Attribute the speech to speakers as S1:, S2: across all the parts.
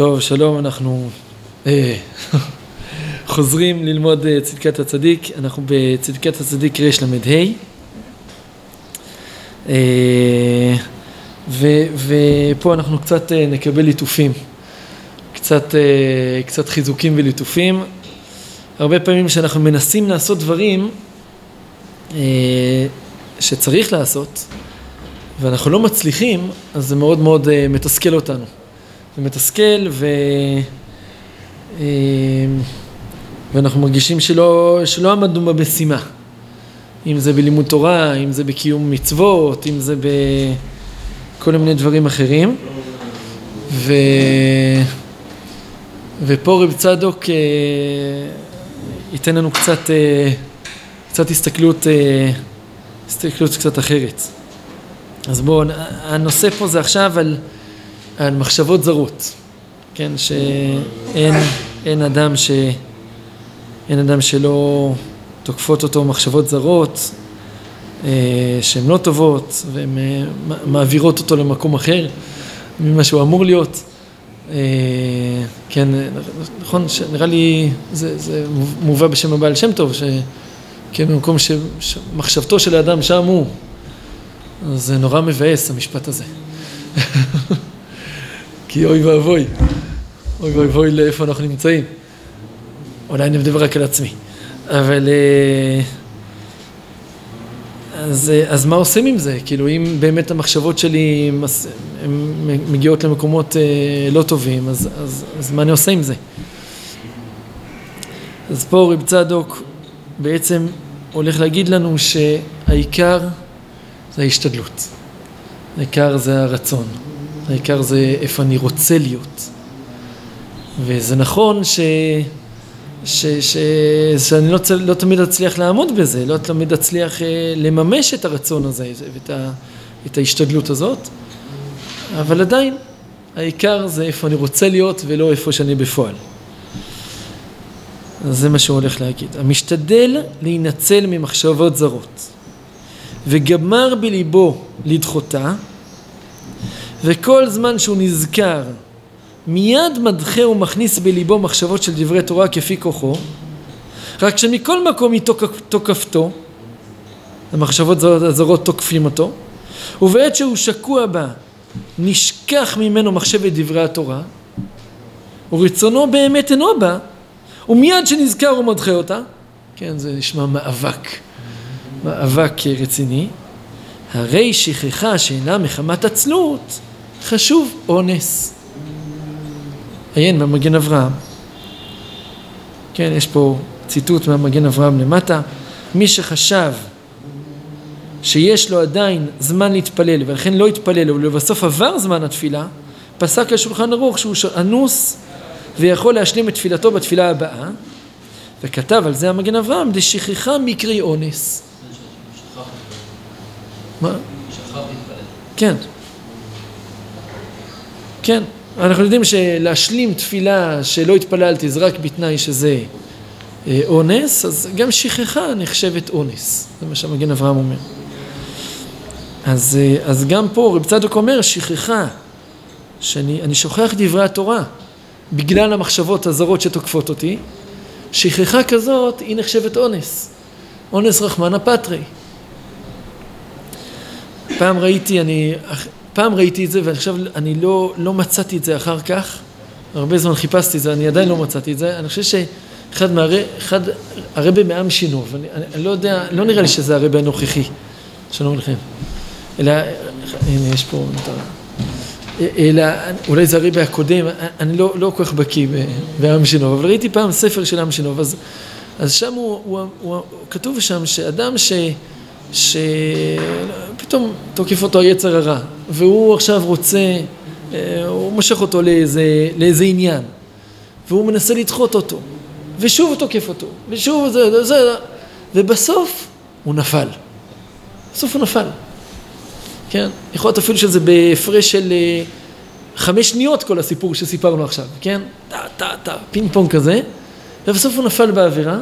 S1: טוב, שלום, אנחנו אה, חוזרים ללמוד אה, צדקת הצדיק, אנחנו בצדקת הצדיק רל"ה, אה, ופה אנחנו קצת נקבל ליטופים, קצת, קצת חיזוקים וליטופים. הרבה פעמים כשאנחנו מנסים לעשות דברים שצריך לעשות, ואנחנו לא מצליחים, אז זה מאוד מאוד מתסכל אותנו. זה מתסכל ו... אה, ואנחנו מרגישים שלא, שלא עמדנו במשימה. אם זה בלימוד תורה, אם זה בקיום מצוות, אם זה בכל מיני דברים אחרים. ו... ופה רב צדוק אה, ייתן לנו קצת, אה, קצת הסתכלות, הסתכלות קצת אחרת. אז בואו, הנושא פה זה עכשיו על על מחשבות זרות, כן, שאין אין אדם, ש, אין אדם שלא תוקפות אותו מחשבות זרות אה, שהן לא טובות והן אה, מעבירות אותו למקום אחר ממה שהוא אמור להיות. אה, כן, נכון, נראה לי זה, זה מובא בשם הבעל שם טוב, שכן במקום שמחשבתו של האדם שם הוא, אז זה נורא מבאס המשפט הזה. כי אוי ואבוי, אוי ואבוי לאיפה אנחנו נמצאים. אולי אני מדבר רק על עצמי. אבל... אה, אז, אה, אז מה עושים עם זה? כאילו, אם באמת המחשבות שלי מגיעות למקומות אה, לא טובים, אז, אז, אז מה אני עושה עם זה? אז פה רב צדוק בעצם הולך להגיד לנו שהעיקר זה ההשתדלות. העיקר זה הרצון. העיקר זה איפה אני רוצה להיות. וזה נכון ש... ש... ש... שאני לא, צ... לא תמיד אצליח לעמוד בזה, לא תמיד אצליח אה, לממש את הרצון הזה ואת ה... את ההשתדלות הזאת, אבל עדיין העיקר זה איפה אני רוצה להיות ולא איפה שאני בפועל. אז זה מה שהוא הולך להגיד. המשתדל להינצל ממחשבות זרות וגמר בליבו לדחותה וכל זמן שהוא נזכר, מיד מדחה ומכניס בליבו מחשבות של דברי תורה כפי כוחו, רק שמכל מקום היא תוקפתו, המחשבות הזרות תוקפים אותו, ובעת שהוא שקוע בה, נשכח ממנו מחשבת דברי התורה, ורצונו באמת אינו בה, ומיד שנזכר הוא מדחה אותה, כן, זה נשמע מאבק, מאבק רציני, הרי שכחה שאינה מחמת עצלות, חשוב אונס. עיין במגן אברהם. כן, יש פה ציטוט מהמגן אברהם למטה. מי שחשב שיש לו עדיין זמן להתפלל ולכן לא התפלל ולבסוף עבר זמן התפילה, פסק לשולחן ערוך שהוא אנוס ויכול להשלים את תפילתו בתפילה הבאה וכתב על זה המגן אברהם דשכחה מקרי אונס. מה? כן. כן, אנחנו יודעים שלהשלים תפילה שלא התפללתי זה רק בתנאי שזה אה, אונס, אז גם שכחה נחשבת אונס, זה מה שהמגן אברהם אומר. אז, אה, אז גם פה רב צדוק אומר שכחה, שאני שוכח דברי התורה בגלל המחשבות הזרות שתוקפות אותי, שכחה כזאת היא נחשבת אונס, אונס רחמנא פטרי. פעם ראיתי, אני פעם ראיתי את זה ועכשיו אני לא, לא מצאתי את זה אחר כך, הרבה זמן חיפשתי את זה, אני עדיין לא מצאתי את זה, אני חושב שאחד מהר... אחד, הרבה מעם שינוב, אני, אני, אני לא יודע, לא נראה לי שזה הרבה הנוכחי, שלום לכם, אלא, הנה יש פה, אלא אולי זה הרבה הקודם, אני לא, לא כל כך בקיא בעם שינוב, אבל ראיתי פעם ספר של עם שינוב, אז, אז שם הוא, הוא, הוא, הוא, כתוב שם שאדם ש... שפתאום תוקף אותו היצר הרע, והוא עכשיו רוצה, אה, הוא מושך אותו לאיזה, לאיזה עניין, והוא מנסה לדחות אותו, ושוב הוא תוקף אותו, ושוב זה, זה, ובסוף הוא נפל. בסוף הוא נפל. כן? יכול להיות אפילו שזה בהפרש של אה, חמש שניות כל הסיפור שסיפרנו עכשיו, כן? טה, טה, טה, פינג פונג כזה, ובסוף הוא נפל בעבירה.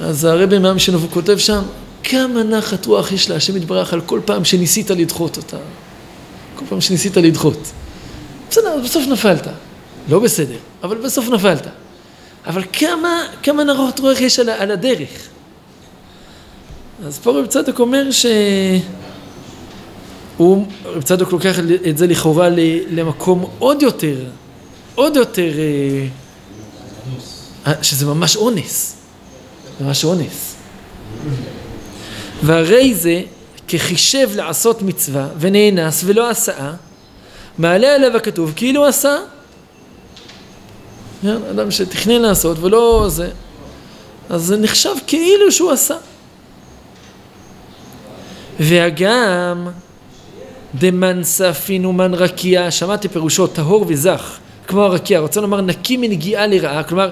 S1: אז הרבי מהמשנוב הוא כותב שם, כמה נחת רוח יש להשם יתברך על כל פעם שניסית לדחות אותה. כל פעם שניסית לדחות. בסדר, בסוף נפלת. לא בסדר, אבל בסוף נפלת. אבל כמה, כמה נרות רוח יש על, על הדרך? אז פה רב צדוק אומר ש... הוא, רב צדוק לוקח את זה לכאורה למקום עוד יותר, עוד יותר, אה, שזה ממש אונס, ממש אונס. והרי זה כחישב לעשות מצווה ונאנס ולא עשה, מעלה עליו הכתוב כאילו עשה. אדם שתכנן לעשות ולא זה, אז זה נחשב כאילו שהוא עשה. והגם דמנסה פינומן רקיע, שמעתי פירושו טהור וזך, כמו הרקיע, רוצה לומר נקי מנגיעה לרעה, כלומר,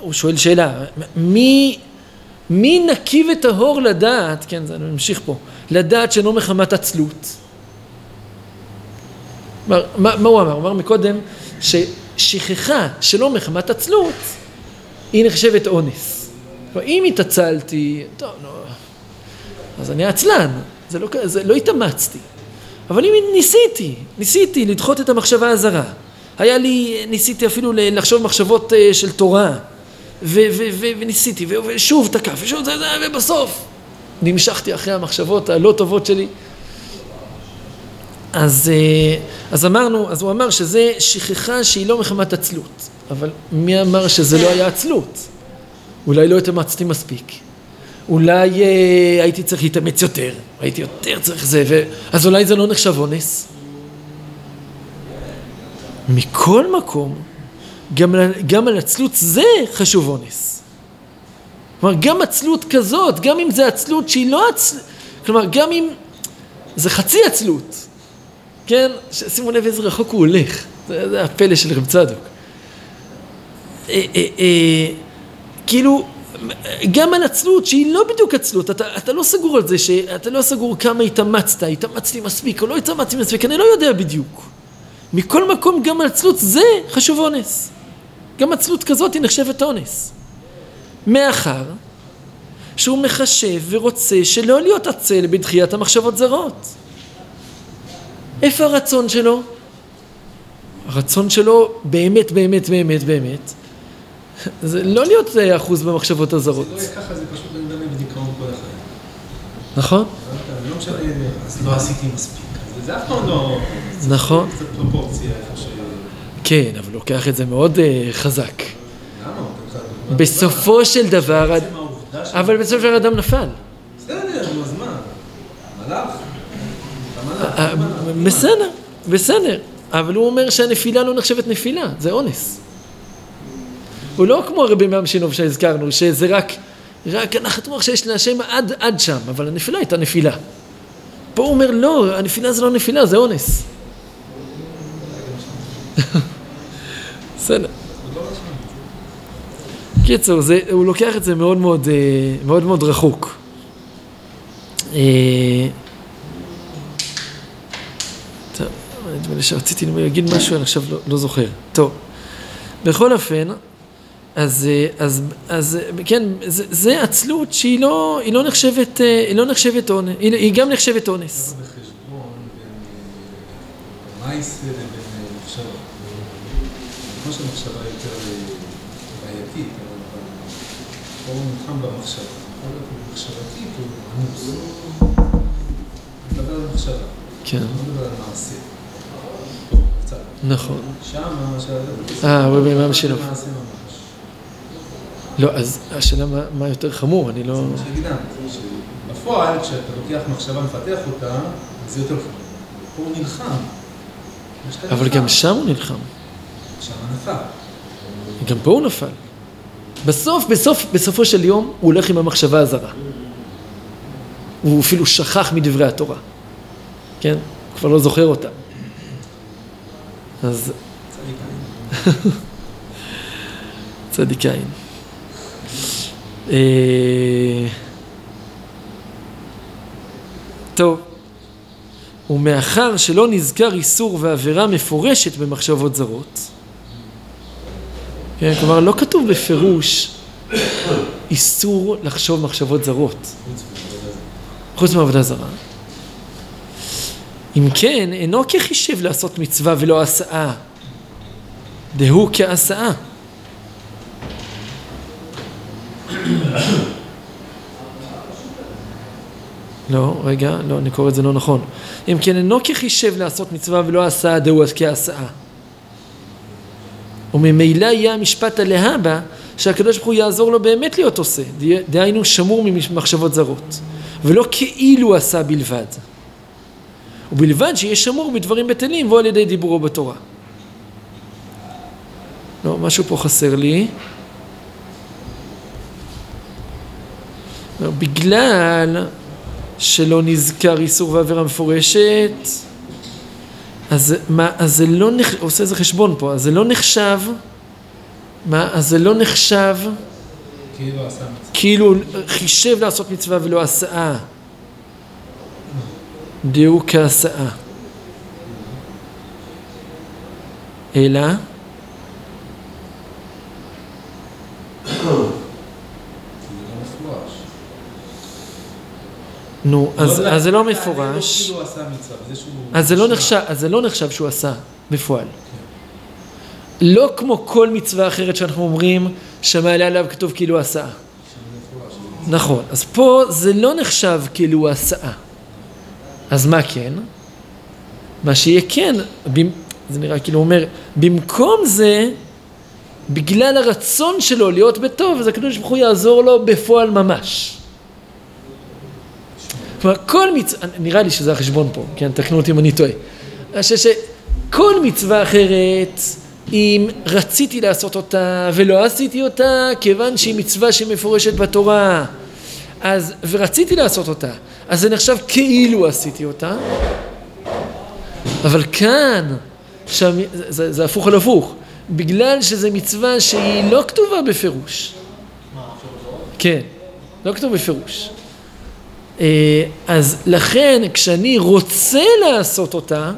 S1: הוא שואל שאלה, מי, מי נקי וטהור לדעת, כן, זה ממשיך פה, לדעת שאינו מחמת עצלות? מה, מה, מה הוא אמר? הוא אמר מקודם ששכחה שלא מחמת עצלות היא נחשבת אונס. אם התעצלתי, טוב, נו, אז אני עצלן, זה לא, זה לא התאמצתי. אבל אם ניסיתי, ניסיתי לדחות את המחשבה הזרה. היה לי, ניסיתי אפילו לחשוב מחשבות אה, של תורה, וניסיתי, ושוב תקף, ושוב זה, זה, ובסוף נמשכתי אחרי המחשבות הלא טובות שלי. אז, אה, אז אמרנו, אז הוא אמר שזה שכחה שהיא לא מחמת עצלות, אבל מי אמר שזה לא היה עצלות? אולי לא התאמצתי מספיק. אולי אה, הייתי צריך להתאמץ יותר, הייתי יותר צריך זה, ו... אז אולי זה לא נחשב אונס. מכל מקום, גם, גם על עצלות זה חשוב אונס. כלומר, גם עצלות כזאת, גם אם זה עצלות שהיא לא עצלות, כלומר, גם אם זה חצי עצלות, כן? שימו לב איזה רחוק הוא הולך, זה, זה הפלא של רב צדוק. אה, אה, אה, כאילו, גם על עצלות שהיא לא בדיוק עצלות, אתה, אתה לא סגור על זה, אתה לא סגור כמה התאמצת, התאמצתי מספיק או לא התאמצתי מספיק, אני לא יודע בדיוק. מכל מקום גם על עצלות זה חשוב אונס. גם עצלות כזאת היא נחשבת אונס. מאחר שהוא מחשב ורוצה שלא להיות עצל בדחיית המחשבות זרות. איפה הרצון שלו? הרצון שלו באמת באמת באמת באמת זה לא להיות אחוז במחשבות הזרות.
S2: זה לא יהיה ככה, זה פשוט בן אדם בדיכאון כל החיים.
S1: נכון.
S2: לא משנה, אז לא עשיתי מספיק. זה אף פעם לא...
S1: נכון.
S2: קצת פרופורציה.
S1: כן, אבל לוקח את זה מאוד אה, חזק. בסופו של דבר, אבל בסופו של דבר אדם נפל.
S2: בסדר, נו, אז מה? מלאך?
S1: אה, בסדר, בסדר. אבל הוא אומר שהנפילה לא נחשבת נפילה, זה אונס. הוא לא כמו רבי מאמשינוב שהזכרנו, שזה רק, רק הנחת רוח שיש להשם עד, עד שם, אבל הנפילה הייתה נפילה. פה הוא אומר, לא, הנפילה זה לא נפילה, זה אונס. בסדר. קיצור, זה, הוא לוקח את זה מאוד מאוד, אה, מאוד, מאוד רחוק. אה, טוב, נדמה לי שרציתי להגיד משהו, אני עכשיו לא, לא זוכר. טוב, בכל אופן, אז, אה, אז, אז כן, זה, זה עצלות שהיא לא, היא לא נחשבת, היא לא נחשבת אונס, היא, היא גם נחשבת אונס.
S2: בחשבון כמו שמחשבה יותר בעייתית, אבל פה הוא נלחם במחשבה. יכול להיות מחשבתית הוא עמוס. אני מדבר על מחשבה.
S1: כן.
S2: לא מדבר על מעשה.
S1: נכון.
S2: שמה,
S1: אה, הוא במה שלו.
S2: מעשה ממש.
S1: לא, אז השאלה מה, מה יותר חמור, אני לא...
S2: זה מה שגידלנו, שבפועל כשאתה לוקח מחשבה ומפתח אותה, זה יותר חמור. פה הוא נלחם.
S1: אבל גם שם הוא נלחם.
S2: שם נפל.
S1: גם פה הוא נפל. בסוף, בסוף, בסופו של יום, הוא הולך עם המחשבה הזרה. הוא אפילו שכח מדברי התורה. כן? הוא כבר לא זוכר אותם. אז... צדיקאים. אה, טוב, ומאחר שלא נזכר איסור ועבירה מפורשת במחשבות זרות, כן, כלומר לא כתוב בפירוש איסור לחשוב מחשבות זרות, חוץ מעבודה זרה. אם כן, אינו כחישב לעשות מצווה ולא הסעה, דהו כעשאה. לא, רגע, לא, אני קורא את זה לא נכון. אם כן אינו כחישב לעשות מצווה ולא עשה דהו כעשאה. וממילא יהיה המשפט הלהבא שהקדוש ברוך הוא יעזור לו באמת להיות עושה, דהיינו שמור ממחשבות זרות, ולא כאילו עשה בלבד. ובלבד שיהיה שמור בדברים בטלים ועל ידי דיבורו בתורה. לא, משהו פה חסר לי. בגלל שלא נזכר איסור ועבירה מפורשת, אז, מה, אז זה לא נחשב, עושה איזה חשבון פה, אז זה לא נחשב, מה, אז זה לא נחשב,
S2: כאילו עשה מצווה.
S1: כאילו חישב לעשות מצווה ולא עשאה, דהו כעשאה. אלא
S2: כי זה לא מפורש.
S1: נו, אז,
S2: לא
S1: אז זה לא מפורש,
S2: כאילו עשה.
S1: אז זה לא נחשב, אז זה לא נחשב שהוא עשה בפועל. לא כמו כל מצווה אחרת שאנחנו אומרים שמעלה עליו כתוב כאילו עשה. נכון, אז פה זה לא נחשב כאילו הסעה. אז מה כן? מה שיהיה כן, זה נראה כאילו הוא אומר, במקום זה, בגלל הרצון שלו להיות בטוב, אז הקדוש ברוך הוא יעזור לו בפועל ממש. כלומר, כל מצווה, נראה לי שזה החשבון פה, כן, תקנו אותי אם אני טועה. אני חושב שכל מצווה אחרת, אם רציתי לעשות אותה ולא עשיתי אותה, כיוון שהיא מצווה שמפורשת בתורה, אז, ורציתי לעשות אותה, אז זה נחשב כאילו עשיתי אותה, אבל כאן, שם, זה, זה, זה הפוך על הפוך, בגלל שזו מצווה שהיא לא כתובה בפירוש. כן, לא כתוב בפירוש. אה, אז לכן כשאני רוצה לעשות אותה,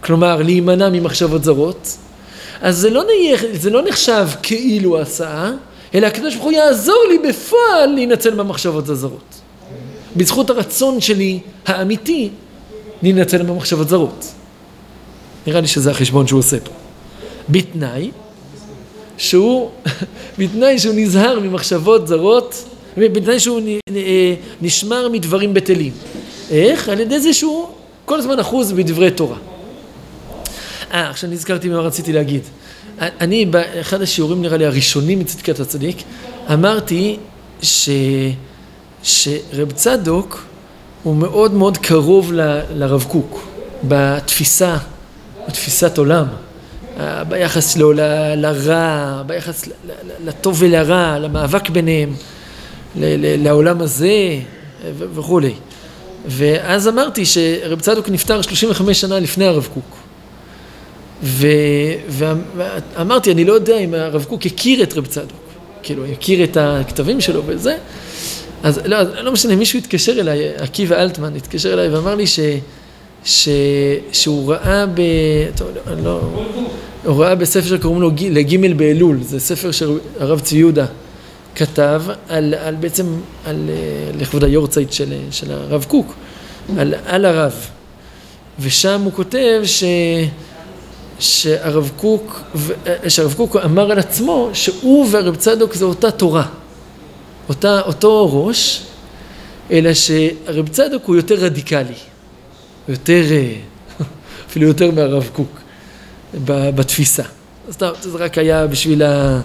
S1: כלומר להימנע ממחשבות זרות, אז זה לא, נהיה, זה לא נחשב כאילו הסעה, אלא הקדוש ברוך הוא יעזור לי בפועל להינצל מהמחשבות הזרות. בזכות הרצון שלי האמיתי להינצל מהמחשבות זרות. נראה לי שזה החשבון שהוא עושה פה. בתנאי שהוא, בתנאי שהוא נזהר ממחשבות זרות, בתנאי שהוא נ- נשמר מדברים בטלים. איך? על ידי זה שהוא כל הזמן אחוז בדברי תורה. אה, עכשיו נזכרתי מה רציתי להגיד. אני, באחד השיעורים נראה לי הראשונים מצדקת הצדיק, אמרתי ש... שרב צדוק הוא מאוד מאוד קרוב ל- לרב קוק בתפיסה, בתפיסת עולם, אה, ביחס לו ל- לרע, ביחס ל- לטוב ולרע, למאבק ביניהם, לעולם הזה וכולי. ואז אמרתי שרב צדוק נפטר 35 שנה לפני הרב קוק. ו- ואמרתי, אני לא יודע אם הרב קוק הכיר את רב צדוק, כאילו, הכיר את הכתבים שלו וזה, אז לא, לא משנה, מישהו התקשר אליי, עקיבא אלטמן התקשר אליי ואמר לי ש, ש, שהוא ראה ב... טוב, לא, לא, הוא ראה בספר שקוראים לו ג- לגימל באלול, זה ספר שהרב צבי יהודה כתב על, על בעצם, על, אה, לכבוד היורצייט של, של הרב קוק, על, על הרב, ושם הוא כותב ש... שהרב קוק, אה, שהרב קוק אמר על עצמו שהוא והרב צדוק זה אותה תורה, אותה, אותו ראש, אלא שהרב צדוק הוא יותר רדיקלי, יותר, אה, אפילו יותר מהרב קוק בתפיסה. סתם, זה רק היה בשביל ה...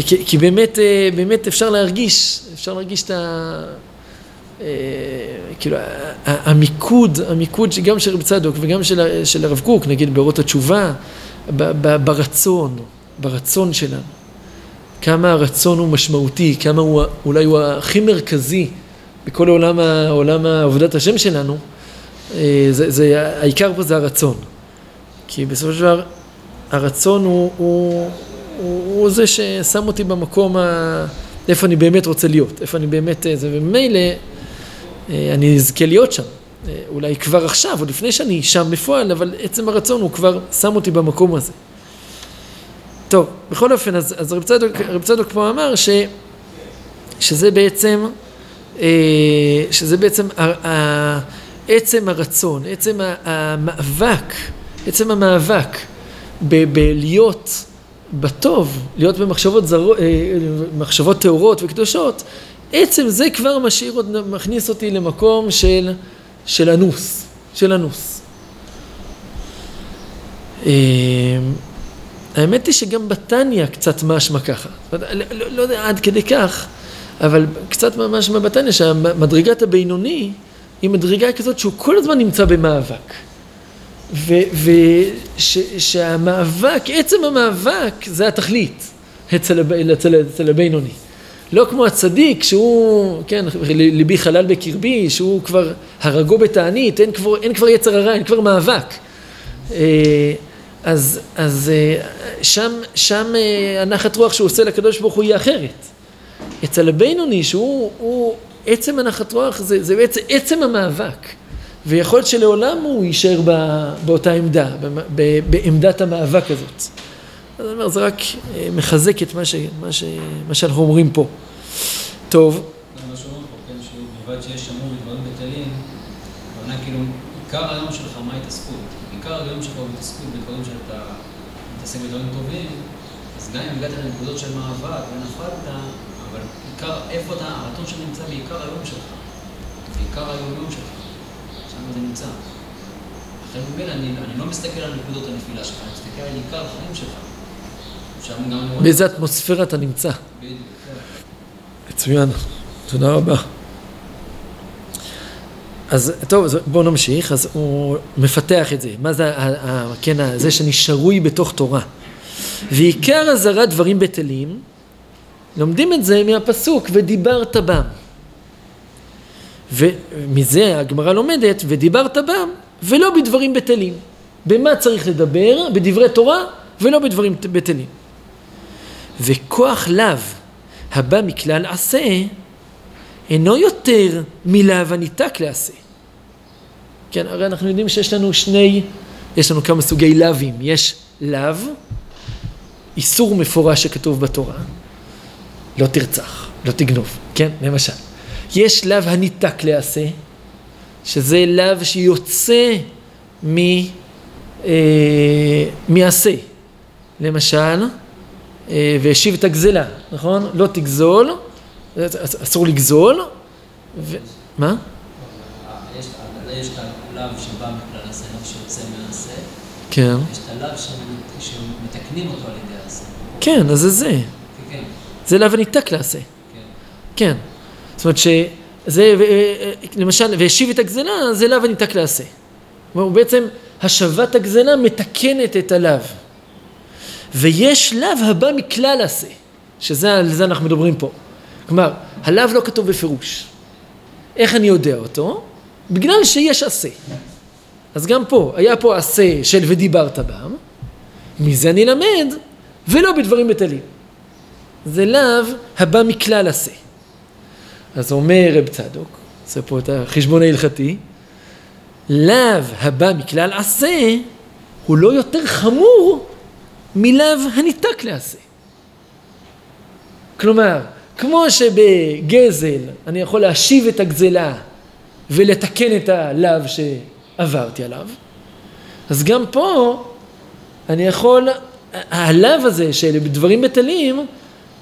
S1: כי, כי באמת, אה, באמת אפשר להרגיש, אפשר להרגיש את ה... אה, כאילו, המיקוד, המיקוד גם של רב צדוק וגם של, של הרב קוק, נגיד באורות התשובה, ב- ב- ברצון, ברצון שלנו. כמה הרצון הוא משמעותי, כמה הוא, אולי הוא הכי מרכזי בכל עולם, עולם עבודת השם שלנו, אה, זה, זה, העיקר פה זה הרצון. כי בסופו של דבר, הרצון הוא, הוא, הוא, הוא זה ששם אותי במקום ה... איפה אני באמת רוצה להיות, איפה אני באמת... אה, זה, וממילא אה, אני אזכה להיות שם. אה, אולי כבר עכשיו, או לפני שאני שם בפועל, אבל עצם הרצון הוא כבר שם אותי במקום הזה. טוב, בכל אופן, אז, אז רב, צדוק, רב צדוק פה אמר ש, שזה בעצם, שזה בעצם עצם הרצון, עצם המאבק, עצם המאבק בלהיות בטוב, להיות במחשבות זר... אה, מחשבות טהורות וקדושות, עצם זה כבר משאיר, מכניס אותי למקום של, של אנוס, של אנוס. אה, האמת היא שגם בתניא קצת משמע ככה. לא, לא, לא יודע עד כדי כך, אבל קצת ממש בתניא שהמדרגת הבינוני היא מדרגה כזאת שהוא כל הזמן נמצא במאבק. ושהמאבק, עצם המאבק זה התכלית אצל, אצל, אצל הבינוני. לא כמו הצדיק שהוא, כן, ליבי חלל בקרבי, שהוא כבר הרגו בתענית, אין כבר, אין כבר יצר הרע, אין כבר מאבק. אה, אז, אז אה, שם, שם אה, הנחת רוח שהוא עושה לקדוש ברוך הוא היא אחרת. אצל הבינוני שהוא הוא, עצם הנחת רוח זה, זה בעצם עצם המאבק. ויכול להיות שלעולם הוא יישאר באותה עמדה, בעמדת המאבק הזאת. אז אני אומר, זה רק אה, מחזק את מה, ש, מה, ש, מה שאנחנו אומרים פה. טוב.
S3: מה שאומרים פה, כן, שבלבד שיש שמור בדברים בטלים, הכוונה כאילו, עיקר היום שלך, מה ההתעסקות? עיקר היום שלך הוא התעסקות בדברים שאתה מתעסק בדברים טובים, אז גם אם הגעת לנקודות של מאבק ונפלת, אבל עיקר, איפה אתה, הרצון שנמצא בעיקר היום שלך, בעיקר היום-יום שלך. שם זה נמצא. לכן ממילא אני, אני לא מסתכל על נקודות הנפילה שלך, אני מסתכל על עיקר החיים שלך.
S1: באיזה אטמוספירה אתה נמצא.
S3: בדיוק.
S1: כן. מצוין, תודה רבה. אז טוב, בואו נמשיך, אז הוא מפתח את זה, מה זה, כן, זה שאני שרוי בתוך תורה. ועיקר אזהרת דברים בטלים, לומדים את זה מהפסוק ודיברת בם. ומזה הגמרא לומדת, ודיברת בם, ולא בדברים בטלים. במה צריך לדבר? בדברי תורה, ולא בדברים בטלים. וכוח לאו הבא מכלל עשה, אינו יותר מלאו הניתק לעשה. כן, הרי אנחנו יודעים שיש לנו שני, יש לנו כמה סוגי לאווים. יש לאו, איסור מפורש שכתוב בתורה, לא תרצח, לא תגנוב, כן, למשל. יש לאו הניתק לעשה, שזה לאו שיוצא מ, אה, מעשה. למשל, אה, והשיב את הגזלה, נכון? לא תגזול, אסור לגזול. ו... מה?
S3: יש את הלאו שבא מכלל עשה, שיוצא מעשה.
S1: כן.
S3: יש את הלאו שמתקנים אותו על ידי העשה.
S1: כן, אז זה זה.
S3: כן. כן.
S1: זה לאו הניתק לעשה.
S3: כן.
S1: כן. זאת אומרת שזה, למשל, והשיב את הגזלה, זה לאו הניתק לעשה. כלומר, בעצם השבת הגזלה מתקנת את הלאו. ויש לאו הבא מכלל עשה, שזה, על זה אנחנו מדברים פה. כלומר, הלאו לא כתוב בפירוש. איך אני יודע אותו? בגלל שיש עשה. אז גם פה, היה פה עשה של ודיברת בם, מזה אני למד, ולא בדברים בטלים. זה לאו הבא מכלל עשה. אז אומר רב צדוק, עושה פה את החשבון ההלכתי, לאו הבא מכלל עשה הוא לא יותר חמור מלאו הניתק לעשה. כלומר, כמו שבגזל אני יכול להשיב את הגזלה ולתקן את הלאו שעברתי עליו, אז גם פה אני יכול, הלאו הזה של דברים בטלים,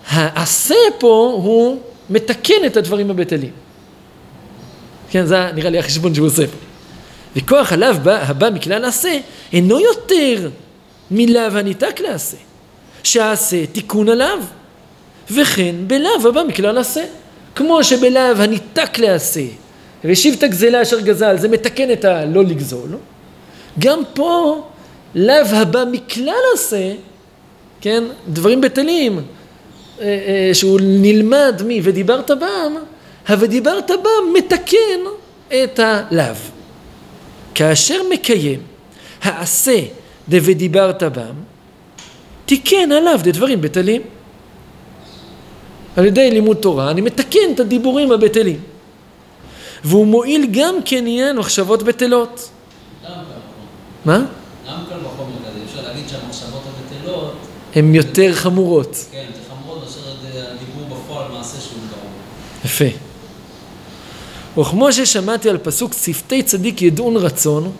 S1: העשה פה הוא מתקן את הדברים הבטלים. כן, זה נראה לי החשבון שהוא עושה. וכוח הלאו הבא מכלל עשה אינו יותר מלאו הניתק לעשה, שעשה תיקון עליו, וכן בלאו הבא מכלל עשה. כמו שבלאו הניתק לעשה, והשיב את הגזלה אשר גזל, זה מתקן את הלא לגזול, גם פה לאו הבא מכלל עשה, כן, דברים בטלים, שהוא נלמד מי ודיברת בם, ה"ודיברת בם" מתקן את הלאו. כאשר מקיים העשה ד"ודיברת בם", תיקן עליו דברים בטלים. על ידי לימוד תורה אני מתקן את הדיבורים הבטלים. והוא מועיל גם כעניין מחשבות בטלות. מה?
S3: גם קל וחומר כזה, אפשר להגיד שהמחשבות הבטלות...
S1: הן יותר חמורות.
S3: כן, יותר חמורות מאשר הדיבור בפועל מעשה שהוא גרוע.
S1: יפה. וכמו ששמעתי על פסוק שפתי צדיק ידעון רצון,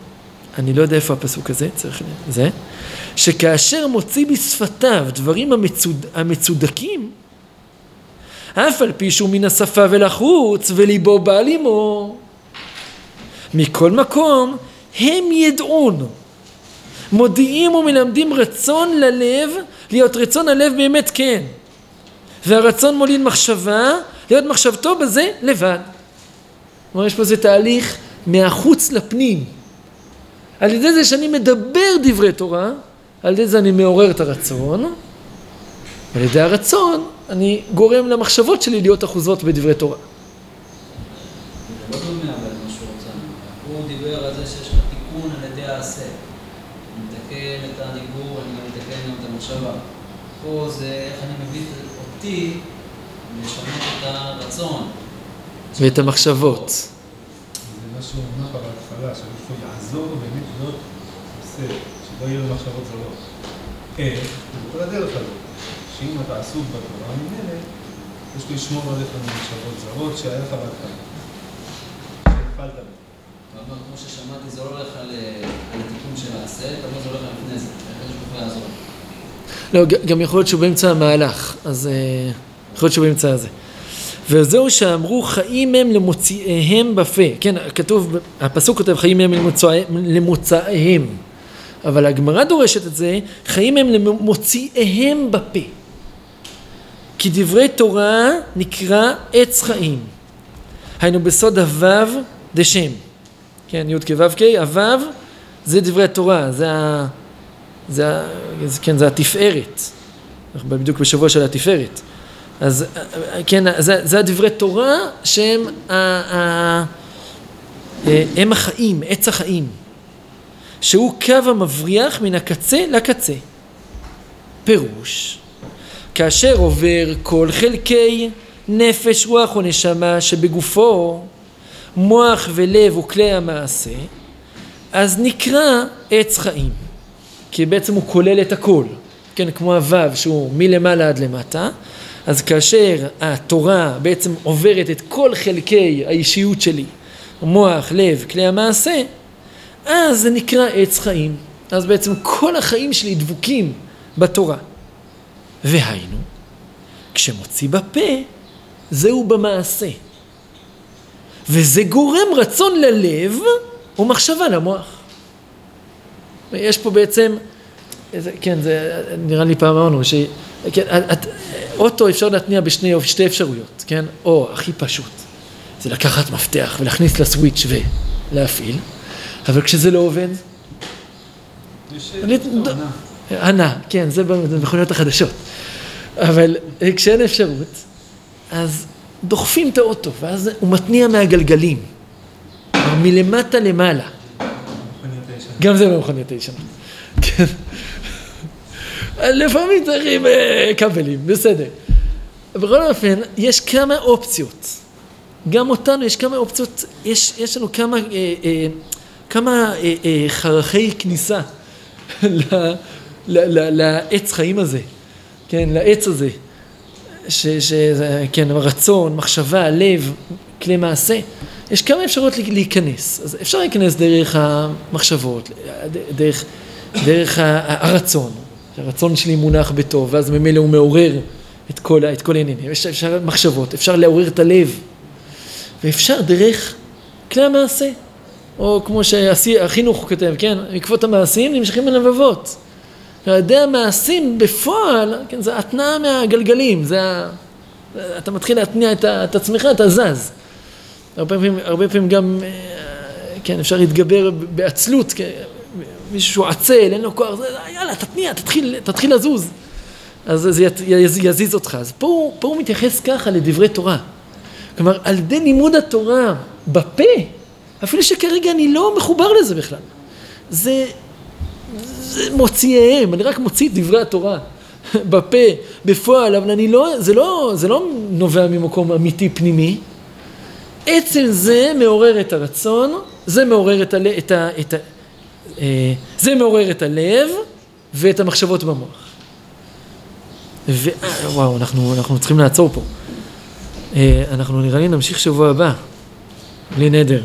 S1: אני לא יודע איפה הפסוק הזה, צריך... זה, שכאשר מוציא בשפתיו דברים המצוד, המצודקים, אף על פי שהוא מן השפה ולחוץ, וליבו בא עמו. מכל מקום, הם ידעון. מודיעים ומלמדים רצון ללב, להיות רצון הלב באמת כן. והרצון מוליד מחשבה, להיות מחשבתו בזה לבד. כלומר, יש פה איזה תהליך מהחוץ לפנים. על ידי זה שאני מדבר דברי תורה, על ידי זה אני מעורר את הרצון, ועל ידי הרצון אני גורם למחשבות שלי להיות אחוזות בדברי תורה.
S3: לא מתקן את אני את המחשבה. פה זה איך אני מביא אותי לשנות את הרצון.
S1: ואת המחשבות.
S2: זה מה שהוא אמר בהתחלה, שמישהו יעזור באמת להיות עושה, שלא יהיו מחשבות זרות. איך? בכל הדרך הזאת. שאם אתה עסוק בתורה, ממילא יש לשמור עליך ממחשבות זרות שהיה לך בהתחלה. שהפעלת בו.
S3: אבל כמו ששמעתי, זה לא הולך על על התיקון של העשה, תמיד זה הולך לפני זה. הקדוש ברוך הוא יעזור.
S1: לא, גם יכול להיות שהוא באמצע המהלך, אז אה, יכול להיות שהוא באמצע הזה. וזהו שאמרו חיים הם למוציאיהם בפה, כן, כתוב, הפסוק כותב חיים הם למוצאי- למוצאיהם, אבל הגמרא דורשת את זה, חיים הם למוציאיהם בפה. כי דברי תורה נקרא עץ חיים, היינו בסוד הוו דשם, כן, י' כו' כ', הוו זה דברי התורה, זה ה... זה, ה- כן, זה התפארת. אנחנו בדיוק בשבוע של התפארת. אז כן, זה, זה הדברי תורה שהם ה, ה, אה, הם החיים, עץ החיים. שהוא קו המבריח מן הקצה לקצה. פירוש, כאשר עובר כל חלקי נפש, רוח או נשמה שבגופו, מוח ולב וכלי המעשה, אז נקרא עץ חיים. כי בעצם הוא כולל את הכל, כן, כמו הוו שהוא מלמעלה עד למטה, אז כאשר התורה בעצם עוברת את כל חלקי האישיות שלי, מוח, לב, כלי המעשה, אז זה נקרא עץ חיים. אז בעצם כל החיים שלי דבוקים בתורה. והיינו, כשמוציא בפה, זהו במעשה. וזה גורם רצון ללב ומחשבה למוח. יש פה בעצם, איזה, כן, זה נראה לי פעם אמרנו, ש... כן, את, אוטו אפשר להתניע בשני שתי אפשרויות, כן? או הכי פשוט, זה לקחת מפתח ולהכניס לסוויץ' ולהפעיל, אבל כשזה לא עובד, אני-. ענה, כן, זה במכוניות החדשות. אבל אה, כשאין אפשרות, אז דוחפים את האוטו, ואז הוא מתניע מהגלגלים. מלמטה למעלה. גם זה במכוניות הישנות. כן. לפעמים צריכים אה, כבלים, בסדר. בכל אופן, יש כמה אופציות. גם אותנו יש כמה אופציות, יש, יש לנו כמה, אה, אה, כמה אה, אה, חרכי כניסה ל, ל, ל, לעץ חיים הזה, כן, לעץ הזה. ש, ש, כן, רצון, מחשבה, לב, כלי מעשה. יש כמה אפשרויות להיכנס. אז אפשר להיכנס דרך המחשבות, דרך, דרך הרצון. הרצון שלי מונח בטוב, ואז ממילא הוא מעורר את כל, את כל העניינים. יש- אפשר מחשבות, אפשר לעורר את הלב. ואפשר דרך כלי המעשה. או כמו שהחינוך כותב, כן, בעקבות המעשים נמשכים בלבבות. על ידי המעשים בפועל, כן, זה התנעה מהגלגלים, זה ה... אתה מתחיל להתניע את, את עצמך, אתה זז. הרבה פעמים, הרבה פעמים גם, אה, כן, אפשר להתגבר בעצלות, כן, מישהו שהוא עצל, אין לו כוח, זה, יאללה, תתניע, תתחיל, תתחיל לזוז. אז זה יזיז אותך. אז פה, פה הוא מתייחס ככה לדברי תורה. כלומר, על ידי לימוד התורה בפה, אפילו שכרגע אני לא מחובר לזה בכלל. זה, זה מוציאיהם, אני רק מוציא את דברי התורה בפה, בפועל, אבל אני לא, זה לא, זה לא נובע ממקום אמיתי פנימי. עצם זה מעורר את הרצון, זה מעורר את, הל... את, ה... את ה... אה, זה מעורר את הלב ואת המחשבות במוח. ו... אה, וואו, אנחנו, אנחנו צריכים לעצור פה. אה, אנחנו נראה לי נמשיך שבוע הבא, בלי נדר.